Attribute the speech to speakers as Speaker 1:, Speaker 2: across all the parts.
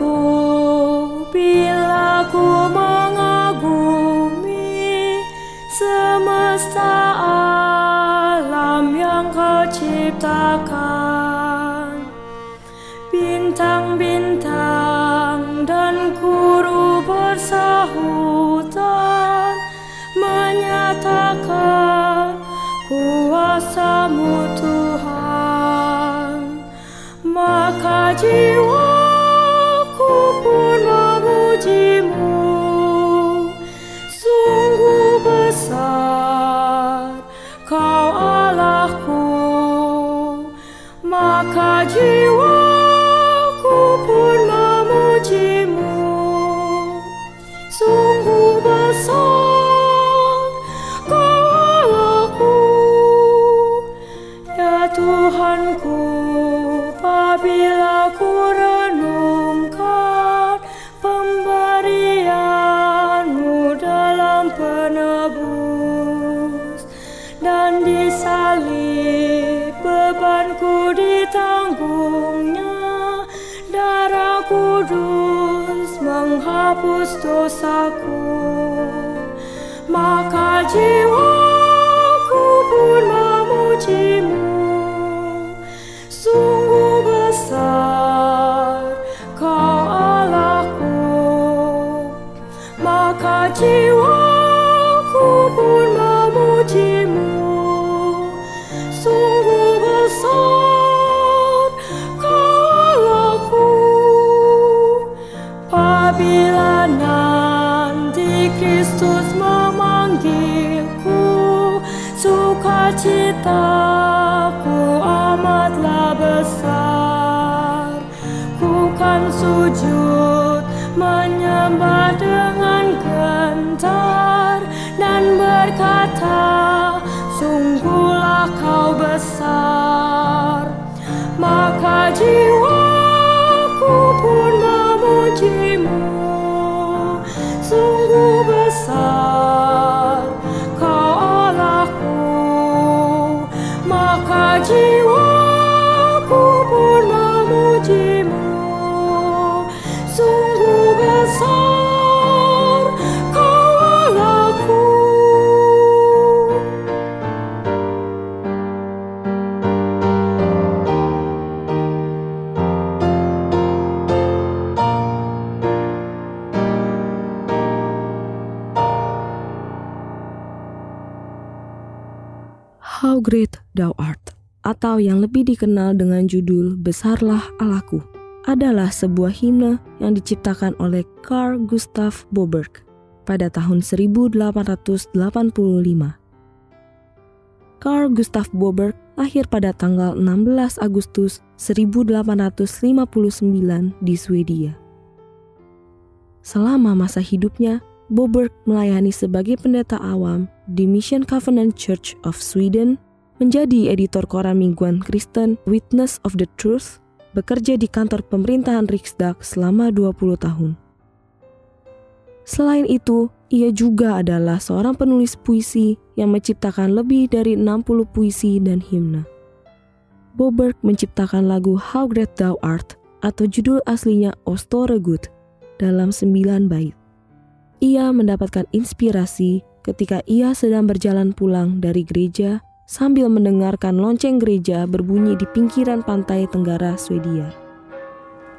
Speaker 1: aku bila ku mengagumi semesta alam yang kau ciptakan. Bintang-bintang dan guru bersahutan menyatakan kuasamu Tuhan. Maka jiwa Maka jiwaku menghapus dosaku. Maka jiwaku pun memujimu. Sungguh besar kau Allahku. Maka jiwaku pun memujimu Sukacitaku amatlah besar. Ku kan sujud menyembah dengan gentar Dan berkata sungguhlah kau besar. Maka jiwaku
Speaker 2: How Great Thou Art atau yang lebih dikenal dengan judul Besarlah Allahku adalah sebuah himne yang diciptakan oleh Carl Gustav Boberg pada tahun 1885. Carl Gustav Boberg lahir pada tanggal 16 Agustus 1859 di Swedia. Selama masa hidupnya, Boberg melayani sebagai pendeta awam di Mission Covenant Church of Sweden, menjadi editor koran mingguan Kristen Witness of the Truth, bekerja di kantor pemerintahan Riksdag selama 20 tahun. Selain itu, ia juga adalah seorang penulis puisi yang menciptakan lebih dari 60 puisi dan himne. Boberg menciptakan lagu How Great Thou Art atau judul aslinya O Store Good dalam 9 bait. Ia mendapatkan inspirasi ketika ia sedang berjalan pulang dari gereja sambil mendengarkan lonceng gereja berbunyi di pinggiran pantai tenggara Swedia.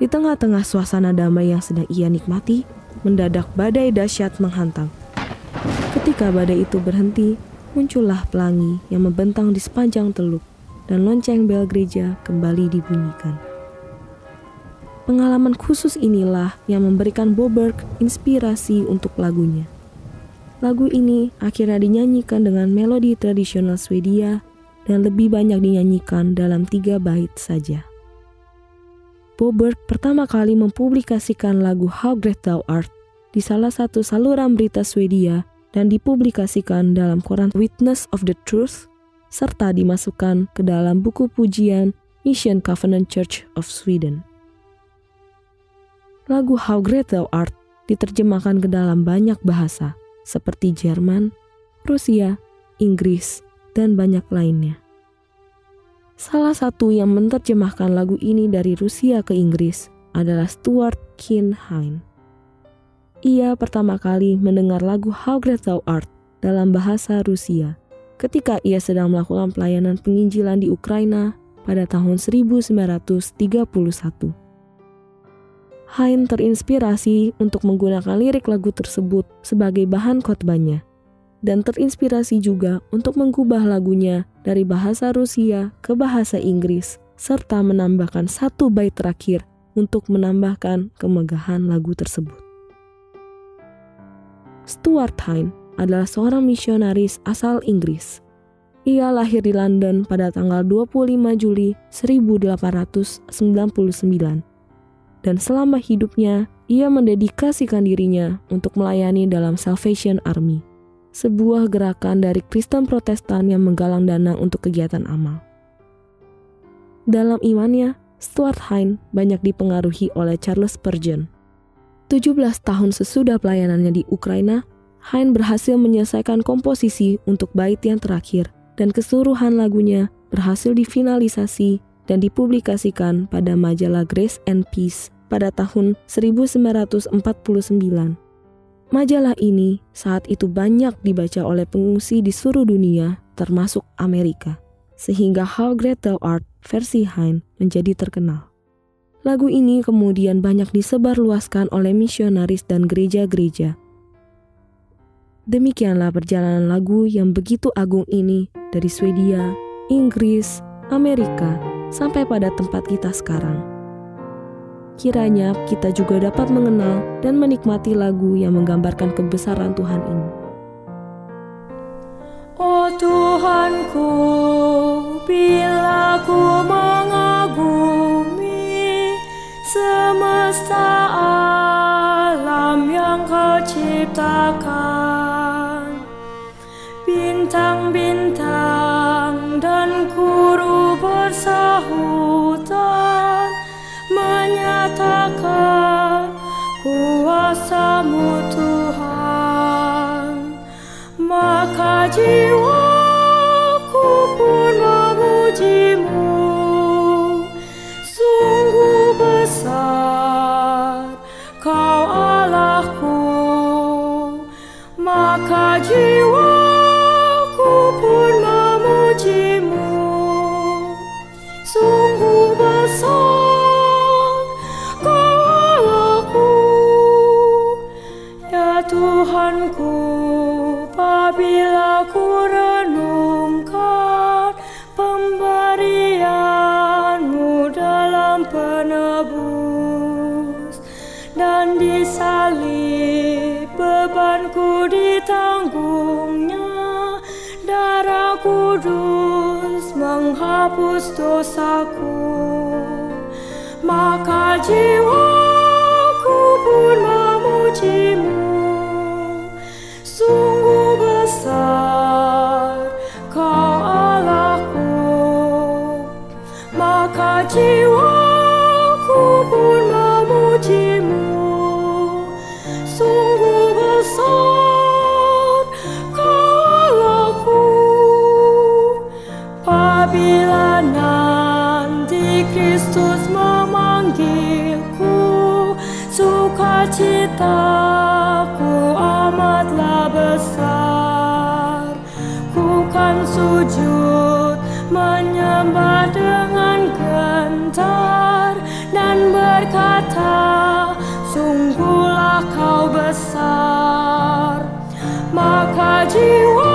Speaker 2: Di tengah-tengah suasana damai yang sedang ia nikmati, mendadak badai dahsyat menghantam. Ketika badai itu berhenti, muncullah pelangi yang membentang di sepanjang teluk dan lonceng bel gereja kembali dibunyikan. Pengalaman khusus inilah yang memberikan Boberg inspirasi untuk lagunya. Lagu ini akhirnya dinyanyikan dengan melodi tradisional Swedia dan lebih banyak dinyanyikan dalam tiga bait saja. Boberg pertama kali mempublikasikan lagu How Great Thou Art di salah satu saluran berita Swedia dan dipublikasikan dalam koran Witness of the Truth serta dimasukkan ke dalam buku pujian Mission Covenant Church of Sweden. Lagu How Great Thou Art diterjemahkan ke dalam banyak bahasa seperti Jerman, Rusia, Inggris, dan banyak lainnya. Salah satu yang menerjemahkan lagu ini dari Rusia ke Inggris adalah Stuart Kinhine. Ia pertama kali mendengar lagu How Great Thou Art dalam bahasa Rusia ketika ia sedang melakukan pelayanan penginjilan di Ukraina pada tahun 1931. Hain terinspirasi untuk menggunakan lirik lagu tersebut sebagai bahan khotbahnya dan terinspirasi juga untuk mengubah lagunya dari bahasa Rusia ke bahasa Inggris serta menambahkan satu bait terakhir untuk menambahkan kemegahan lagu tersebut. Stuart Hine adalah seorang misionaris asal Inggris. Ia lahir di London pada tanggal 25 Juli 1899 dan selama hidupnya ia mendedikasikan dirinya untuk melayani dalam Salvation Army, sebuah gerakan dari Kristen Protestan yang menggalang dana untuk kegiatan amal. Dalam imannya, Stuart Hine banyak dipengaruhi oleh Charles Spurgeon. 17 tahun sesudah pelayanannya di Ukraina, Hine berhasil menyelesaikan komposisi untuk bait yang terakhir dan keseluruhan lagunya berhasil difinalisasi dan dipublikasikan pada majalah Grace and Peace pada tahun 1949. Majalah ini saat itu banyak dibaca oleh pengungsi di seluruh dunia, termasuk Amerika, sehingga How Great Thou Art versi Hein menjadi terkenal. Lagu ini kemudian banyak disebarluaskan oleh misionaris dan gereja-gereja. Demikianlah perjalanan lagu yang begitu agung ini dari Swedia, Inggris, Amerika, sampai pada tempat kita sekarang. Kiranya kita juga dapat mengenal dan menikmati lagu yang menggambarkan kebesaran Tuhan ini.
Speaker 1: Oh Tuhanku, bila ku mengagumi semesta alam yang kau ciptakan, kuasamu Tuhan. Maka jiwaku disalib bebanku ditanggungnya. Darah kudus menghapus dosaku. Maka jiwaku pun memujimu ku kan sujud menyembah dengan gentar dan berkata sungguhlah kau besar. Maka jiwa